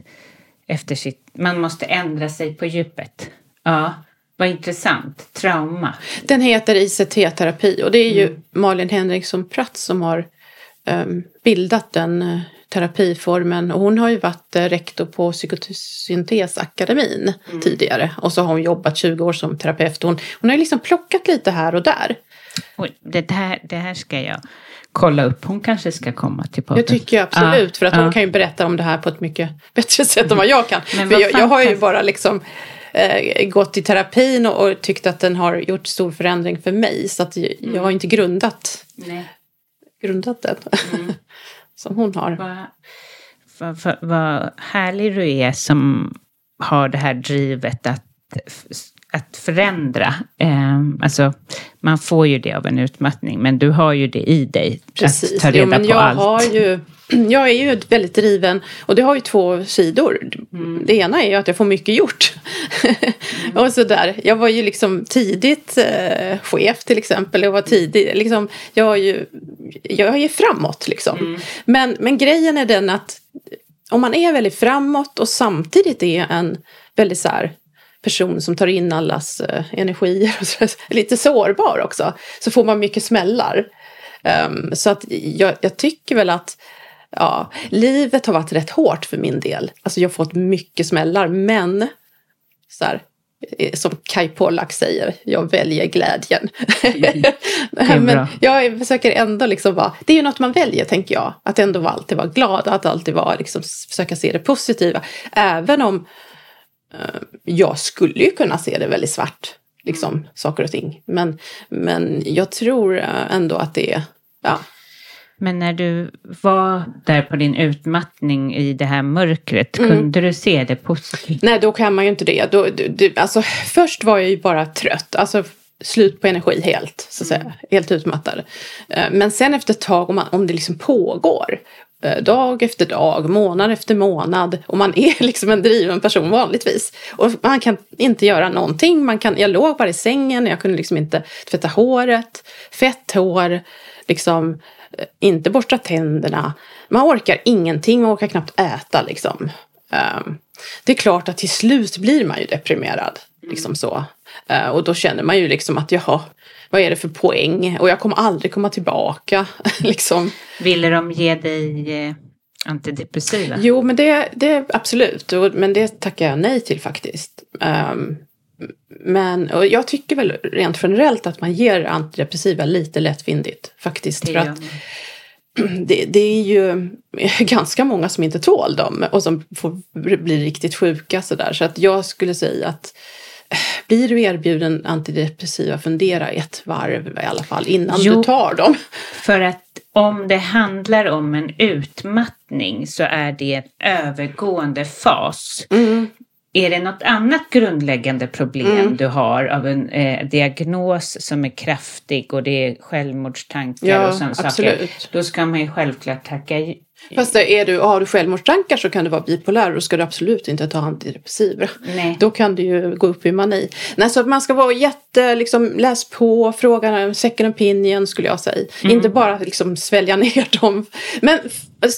efter sitt, man måste ändra sig på djupet. Ja, vad intressant. Trauma. Den heter ICT-terapi och det är ju Malin Henriksson Pratt som har um, bildat den uh, terapiformen. Och hon har ju varit uh, rektor på Psykosyntesakademin mm. tidigare. Och så har hon jobbat 20 år som terapeut. Hon, hon har ju liksom plockat lite här och där. Och det, här, det här ska jag kolla upp. Hon kanske ska komma till podden. Jag tycker absolut. Ja, för att ja. hon kan ju berätta om det här på ett mycket bättre sätt än vad jag kan. Men för jag, jag har ju bara liksom eh, gått i terapin och, och, tyckt att den har gjort stor förändring för mig. Så att jag, mm. jag har inte grundat, Nej. grundat den mm som hon har. Vad, vad, vad, härlig du är som har det här drivet att att förändra. Eh, alltså, man får ju det av en utmattning, men du har ju det i dig. Precis. Att ta reda jo, men på jag allt. Har ju, *clears throat* jag är ju väldigt driven och det har ju två sidor. Mm. Det ena är ju att jag får mycket gjort. Mm. *laughs* och sådär. Jag var ju liksom tidigt eh, chef till exempel. Jag var tidig, liksom, jag, är ju, jag är framåt liksom. Mm. Men, men grejen är den att om man är väldigt framåt och samtidigt är en väldigt så här person som tar in allas uh, energier och så, lite sårbar också. Så får man mycket smällar. Um, så att jag, jag, tycker väl att ja, livet har varit rätt hårt för min del. Alltså jag har fått mycket smällar men så här, eh, som Kai Pollak säger, jag väljer glädjen. *laughs* Mm. men jag försöker ändå liksom vara, det är ju något man väljer tänker jag. Att ändå alltid vara glad, att alltid vara, liksom, försöka se det positiva. Även om Eh, jag skulle ju kunna se det väldigt svart, liksom mm. saker och ting. Men, men jag tror eh, ändå att det är, ja. Men när du var där på din utmattning i det här mörkret, mm. kunde du se det positivt? Nej, då kan man ju inte det. Då, du, alltså, först var jag ju bara trött, alltså slut på energi helt, så att säga. Mm. Helt utmattad. Eh, men sen efter ett tag, om, man, om det liksom pågår Eh, Eh, dag efter dag, månad efter månad. Och man är *laughs* liksom en driven person vanligtvis. Och man kan inte göra någonting. Man kan, jag låg bara i sängen, jag kunde liksom inte tvätta håret, fett hår, liksom eh, inte borsta tänderna. Man orkar ingenting, man orkar knappt äta liksom. Ehm, det är klart att till slut blir man ju deprimerad. Liksom så. Uh, och då känner man ju liksom att jaha, vad är det för poäng? Och jag kommer aldrig komma tillbaka. *laughs* liksom. Ville de ge dig eh, antidepressiva? Jo, men det, det absolut. Men det tackar jag nej till faktiskt. Um, men och jag tycker väl rent generellt att man ger antidepressiva lite lättvindigt faktiskt. Det, att *clears throat* det, det, är ju *laughs* ganska många som inte tål dem och som får bli riktigt sjuka sådär. Så att jag skulle säga att blir du erbjuden antidepressiva, fundera ett varv i alla fall innan jo, du tar dem. För att om det handlar om en utmattning så är det en övergående fas. Mm. Är det något annat grundläggande problem mm. du har av en eh, diagnos som är kraftig och det är självmordstankar ja, och sådana saker. Då ska man ju självklart tacka Fast är du, har du självmordstankar så kan du vara bipolär och ska du absolut inte ta antidepressiva. Nej. Då kan du ju gå upp i mani. Nej, så man ska vara jätte, liksom, läs på, fråga second opinion skulle jag säga. Mm. Inte bara liksom svälja ner dem. Men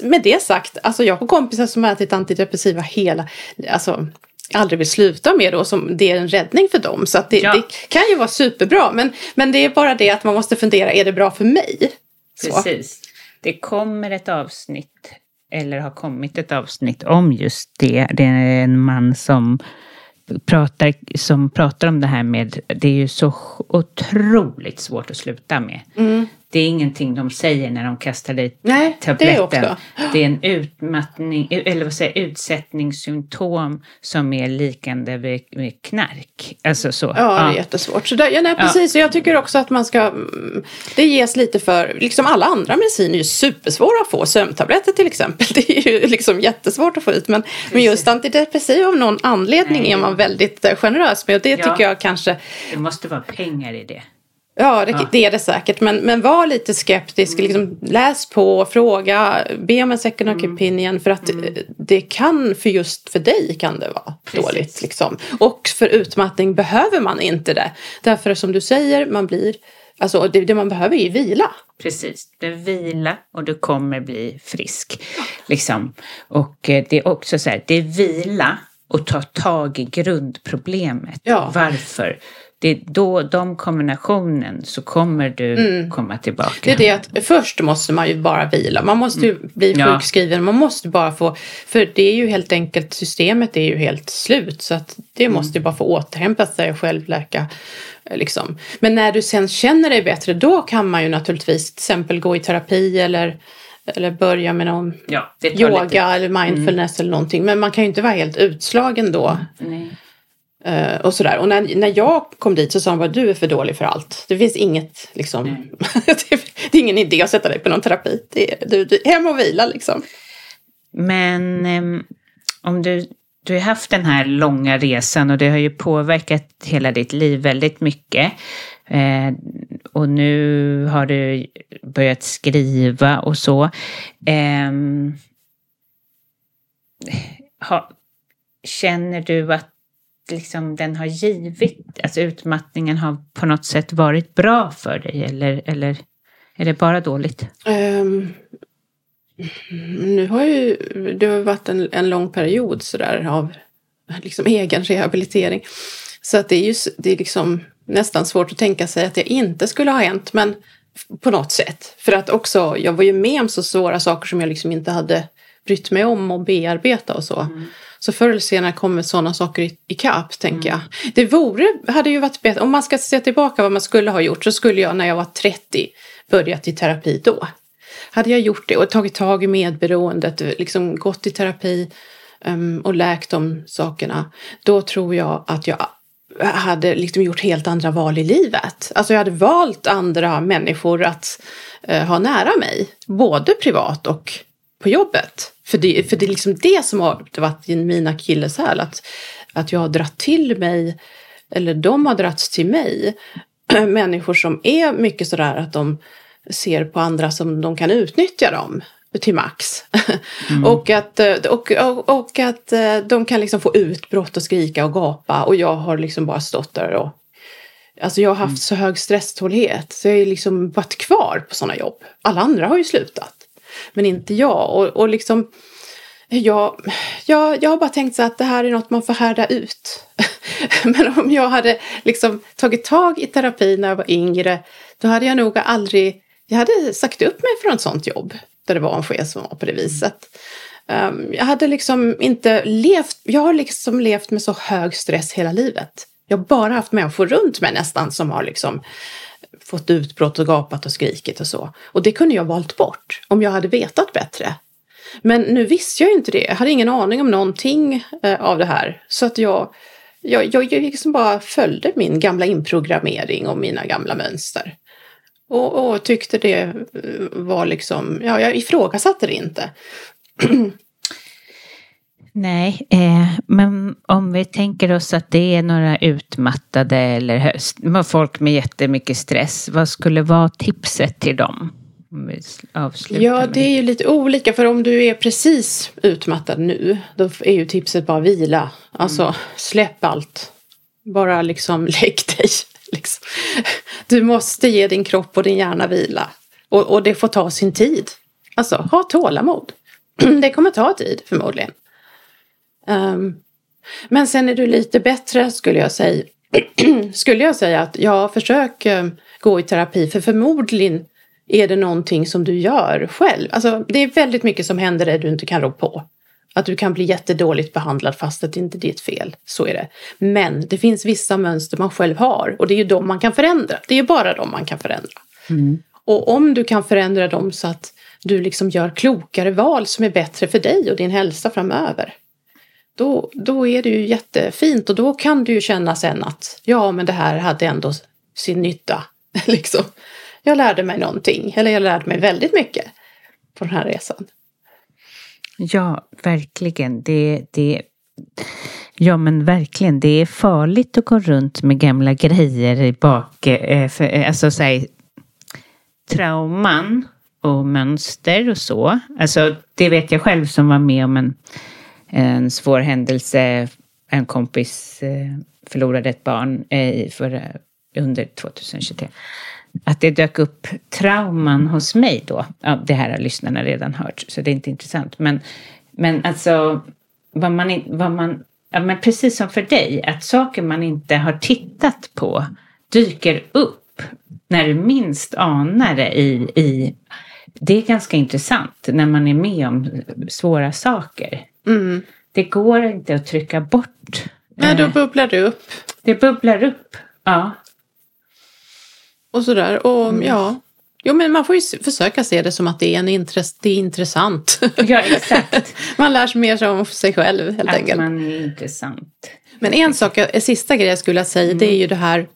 med det sagt, alltså jag har kompisar som har ätit antidepressiva hela, alltså aldrig vill sluta med då, som det är en räddning för dem. Så det, ja. det, kan ju vara superbra. Men, men det är bara det att man måste fundera, är det bra för mig? Så. Precis. Det kommer ett avsnitt, eller har kommit ett avsnitt om just det. Det är en man som pratar, som pratar om det här med, det är ju så otroligt svårt att sluta med. Mm. Det är ingenting de säger när de kastar dig Nej, tabletten. Det är, det är en utmattning, eller vad säger utsättningssymptom som är likande vid, vid knark. Alltså så. Ja, ja. det är jättesvårt. Så där, ja, nej, precis. Ja. jag tycker också att man ska, mm, det ges lite för, liksom alla andra mediciner är ju supersvåra att få. Sömntabletter till exempel, *laughs* det är ju liksom jättesvårt att få ut. Men, men just antidepressiv av någon anledning nej, är man väldigt eh, generös med. Och det tycker jag kanske... Det måste vara pengar i det. Ja, det, ja. det, är det säkert. Men, men var lite skeptisk. Mm. Liksom, läs på, fråga, be om en second mm. opinion. För att mm. det kan, för just för dig kan det vara Precis. dåligt. Liksom. Och för utmattning behöver man inte det. Därför som du säger, man blir Alltså det, det man behöver är ju vila. Precis, du vila och du kommer bli frisk. Liksom. Och eh, det är också så här, det är vila och ta tag i grundproblemet. Ja. Varför? Det är då, de kombinationen, så kommer du komma tillbaka. Det är det att först måste man ju bara vila. Man måste ju bli Ja. sjukskriven. Man måste bara få, för det är ju helt enkelt, systemet är ju helt slut. Så att det måste ju bara få återhämta sig och självläka. eh, Liksom. Men när du sen känner dig bättre, då kan man ju naturligtvis till exempel gå i terapi eller, eller börja med någon Ja, yoga lite- eller mindfulness eller någonting. Men man kan ju inte vara helt utslagen då. Eh, och sådär. Och när, när jag kom dit så sa de bara du är för dålig för allt. Det finns inget liksom. det, är, *laughs* det är ingen idé att sätta dig på någon terapi. Det är, du, du, hem och vila liksom. Men ehm, om du, du har haft den här långa resan och det har ju påverkat hela ditt liv väldigt mycket. Eh, och nu har du börjat skriva och så. Ehm, ha, känner du att liksom den har givit, alltså utmattningen har på något sätt varit bra för dig eller, eller är det bara dåligt? Ehm, nu har ju det har varit en, en lång period sådär av liksom egen rehabilitering. Så att det är ju det är liksom nästan svårt att tänka sig att det inte skulle ha hänt. Men på något sätt. För att också, jag var ju med om så svåra saker som jag liksom inte hade brytt mig om och bearbeta och så. Så förr eller senare kommer sådana saker i, i kapp, tänker jag. Det vore, hade ju varit bättre, om man ska se tillbaka vad man skulle ha gjort så skulle jag när jag var 30 börjat i terapi då. Hade jag gjort det och tagit tag i medberoendet, liksom gått i terapi um, och läkt de sakerna, då tror jag att jag hade liksom gjort helt andra val i livet. Alltså jag hade valt andra människor att eh, ha nära mig, både privat och på jobbet. För det, för det är liksom det som har varit mina akilleshäl, att, att jag har dratt till mig, eller de har dragits till mig, *clears throat* människor som är mycket sådär att de ser på andra som de kan utnyttja dem till max. *laughs* och, att, och, och, och att eh, de kan liksom få utbrott och skrika och gapa och jag har liksom bara stått där och Alltså jag har haft så hög stresstålighet så jag har liksom varit kvar på sådana jobb. Alla andra har ju slutat. Men inte jag. Och, och liksom, jag, jag, jag har bara tänkt så att det här är något man får härda ut. *laughs* Men om jag hade liksom tagit tag i terapi när jag var yngre, då hade jag nog aldrig, jag hade sagt upp mig från ett sådant jobb. Där det var en chef som var på det viset. Um, jag hade liksom inte levt, jag har liksom levt med så hög stress hela livet. Jag har bara haft människor runt mig nästan som har liksom fått utbrott och gapat och skrikit och så. Och det kunde jag valt bort om jag hade vetat bättre. Men nu visste jag ju inte det. Jag hade ingen aning om någonting eh, av det här. Så att jag, jag, jag, liksom bara följde min gamla inprogrammering och mina gamla mönster. Och, och tyckte det eh, var liksom, ja, jag ifrågasatte det inte. *clears throat* Nej, eh, men om vi tänker oss att det är några utmattade eller höst, folk med jättemycket stress, vad skulle vara tipset till dem? Om vi avslutar Ja, det är ju lite olika. För om du är precis utmattad nu, då är ju tipset bara vila. Alltså, släpp allt. Bara liksom *laughs* lägg dig. Liksom. Du måste ge din kropp och din hjärna vila. Och, och det får ta sin tid. Alltså, ha tålamod. *clears throat* Det kommer ta tid förmodligen. Ehm, men sen är du lite bättre skulle jag säga. *clears throat* skulle jag säga att ja, försök eh, gå i terapi. För förmodligen är det någonting som du gör själv. Alltså, det är väldigt mycket som händer där du inte kan rå på. Att du kan bli jättedåligt behandlad fast att det inte är ditt fel. Så är det. Men det finns vissa mönster man själv har och det är ju de man kan förändra. Det är ju bara de man kan förändra. Och om du kan förändra dem så att du liksom gör klokare val som är bättre för dig och din hälsa framöver. Då, då är det ju jättefint och då kan du ju känna sen att ja, men det här hade ändå sin nytta. *laughs* liksom. Jag lärde mig någonting, eller jag lärde mig väldigt mycket på den här resan. Ja, verkligen. Det, det, ja, men verkligen. Det är farligt att gå runt med gamla grejer i bak. Eh, för, eh, alltså, så här, trauman och mönster och så. Alltså, det vet jag själv som var med om en, en svår händelse. En kompis eh, förlorade ett barn eh, för, under 2023. att det dök upp trauman hos mig då. Ja, det här har lyssnarna redan hört, så det är inte intressant. Men, men alltså, vad man, vad man, ja, men precis som för dig, att saker man inte har tittat på dyker upp när du minst anar det i, i det är ganska intressant när man är med om svåra saker. Mm. Det går inte att trycka bort. Nej, då Eh, bubblar det upp. Det bubblar upp. Ja. Och sådär. Och ja. Jo, men man får ju försöka se det som att det är, en intress- det är intressant. *laughs* ja, exakt. *laughs* man lär sig mer om sig själv helt Att enkelt. man är intressant. Men en sak, en sista grej jag skulle säga, det är ju det här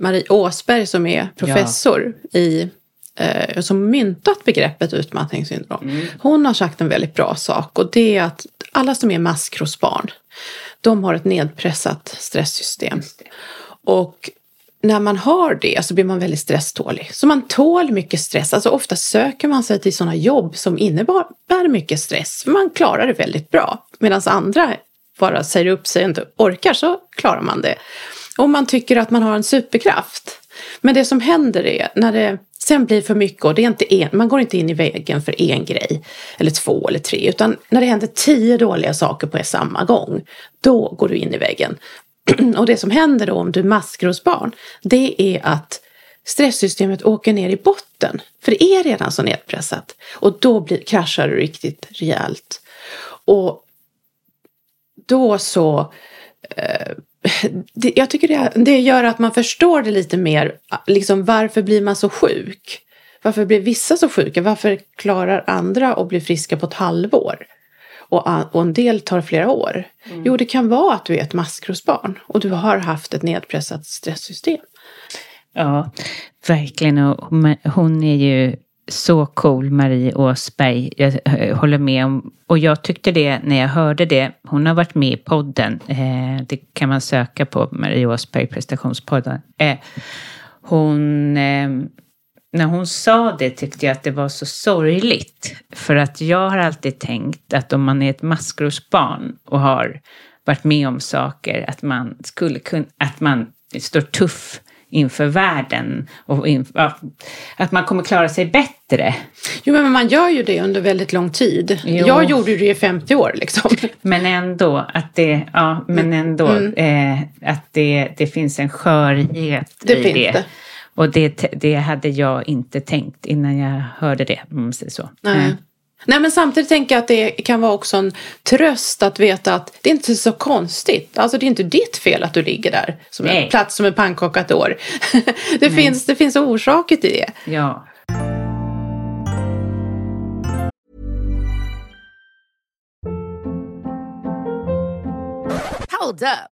Marie Åsberg som är professor i eh, som myntat begreppet utmattningssyndrom. Hon har sagt en väldigt bra sak och det är att alla som är maskrosbarn, de har ett nedpressat stresssystem. Och när man har det så blir man väldigt stresstålig. Så man tål mycket stress. Alltså ofta söker man sig till sådana jobb som innebär mycket stress. För man klarar det väldigt bra. Medan andra bara säger upp sig och inte orkar så klarar man det. Och man tycker att man har en superkraft. Men det som händer är när det sen blir för mycket och det är inte en, man går inte in i väggen för en grej eller två eller tre utan när det händer tio dåliga saker på samma gång då går du in i väggen. *clears throat* Och det som händer då om du maskrosbarn det är att stresssystemet åker ner i botten. För det är redan så nedpressat. Och då blir, kraschar du riktigt rejält. Och då så eh, det, jag tycker det, det gör att man förstår det lite mer. Liksom, varför blir man så sjuk? Varför blir vissa så sjuka? Varför klarar andra att bli friska på ett halvår? Och, och en del tar flera år. Jo, det kan vara att du är ett maskrosbarn och du har haft ett nedpressat stresssystem. Ja, verkligen. Och hon är ju så cool, Marie Åsberg. Jag eh, håller med om. Och jag tyckte det när jag hörde det. Hon har varit med i podden. Eh, det kan man söka på, Marie Åsberg, prestationspodden. Eh, hon... Eh, när hon sa det tyckte jag att det var så sorgligt. För att jag har alltid tänkt att om man är ett maskrosbarn och har varit med om saker, att man skulle kunna, att man står tuff inför världen och in, att man kommer klara sig bättre. Jo, men man gör ju det under väldigt lång tid. Jo. Jag gjorde det i 50 år liksom. *laughs* Men ändå att det, ja, men ändå eh, att det, det finns en skörhet Det i det. det. Och det, det hade jag inte tänkt innan jag hörde det, om man säger så. Nej. Eh. Nej, men samtidigt tänker jag att det kan vara också en tröst att veta att det är inte så konstigt. Alltså det är inte ditt fel att du ligger där som Nej. en plats som en pannkaka ett år. *laughs* det, finns, det finns orsaker till det. Ja. Hold up.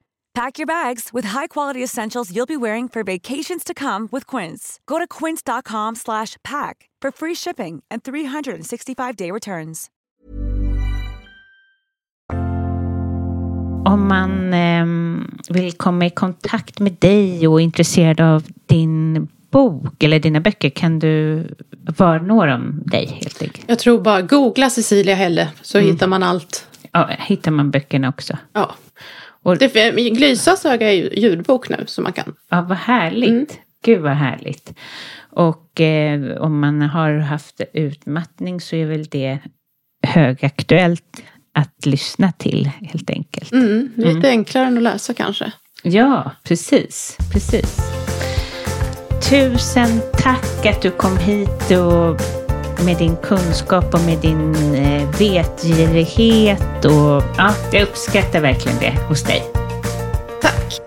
Pack your bags with high-quality essentials you'll be wearing for vacations to come with Quince. Go to quince.com slash pack for free shipping and 365-day returns. Om man ehm, vill komma i kontakt med dig och är intresserad av din bok eller dina böcker, kan du, var når de dig helt enkelt? Jag tror bara googla Cecilia Helle så hittar man allt. Ja, hittar man böckerna också? Ja. Och, det, Glysas höga ljudbok nu som man kan. Ja, vad härligt. Mm. Gud vad härligt. Och eh, om man har haft utmattning så är väl det högaktuellt att lyssna till helt enkelt. Mm, lite mm. enklare än att läsa kanske. Ja, precis, precis. Tusen tack att du kom hit och med din kunskap och med din eh, vetgirighet. Och, ja, jag uppskattar verkligen det hos dig. Tack.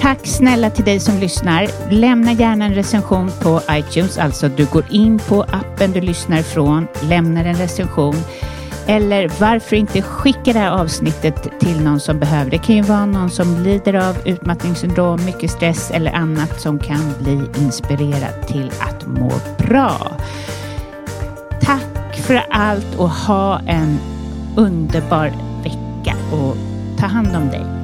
Tack snälla till dig som lyssnar. Lämna gärna en recension på iTunes, alltså du går in på appen du lyssnar ifrån, lämnar en recension. Eller varför inte skicka det här avsnittet till någon som behöver. Det kan ju vara någon som lider av utmattningssyndrom, mycket stress eller annat som kan bli inspirerad till att må bra. Tack för allt och ha en underbar vecka och ta hand om dig.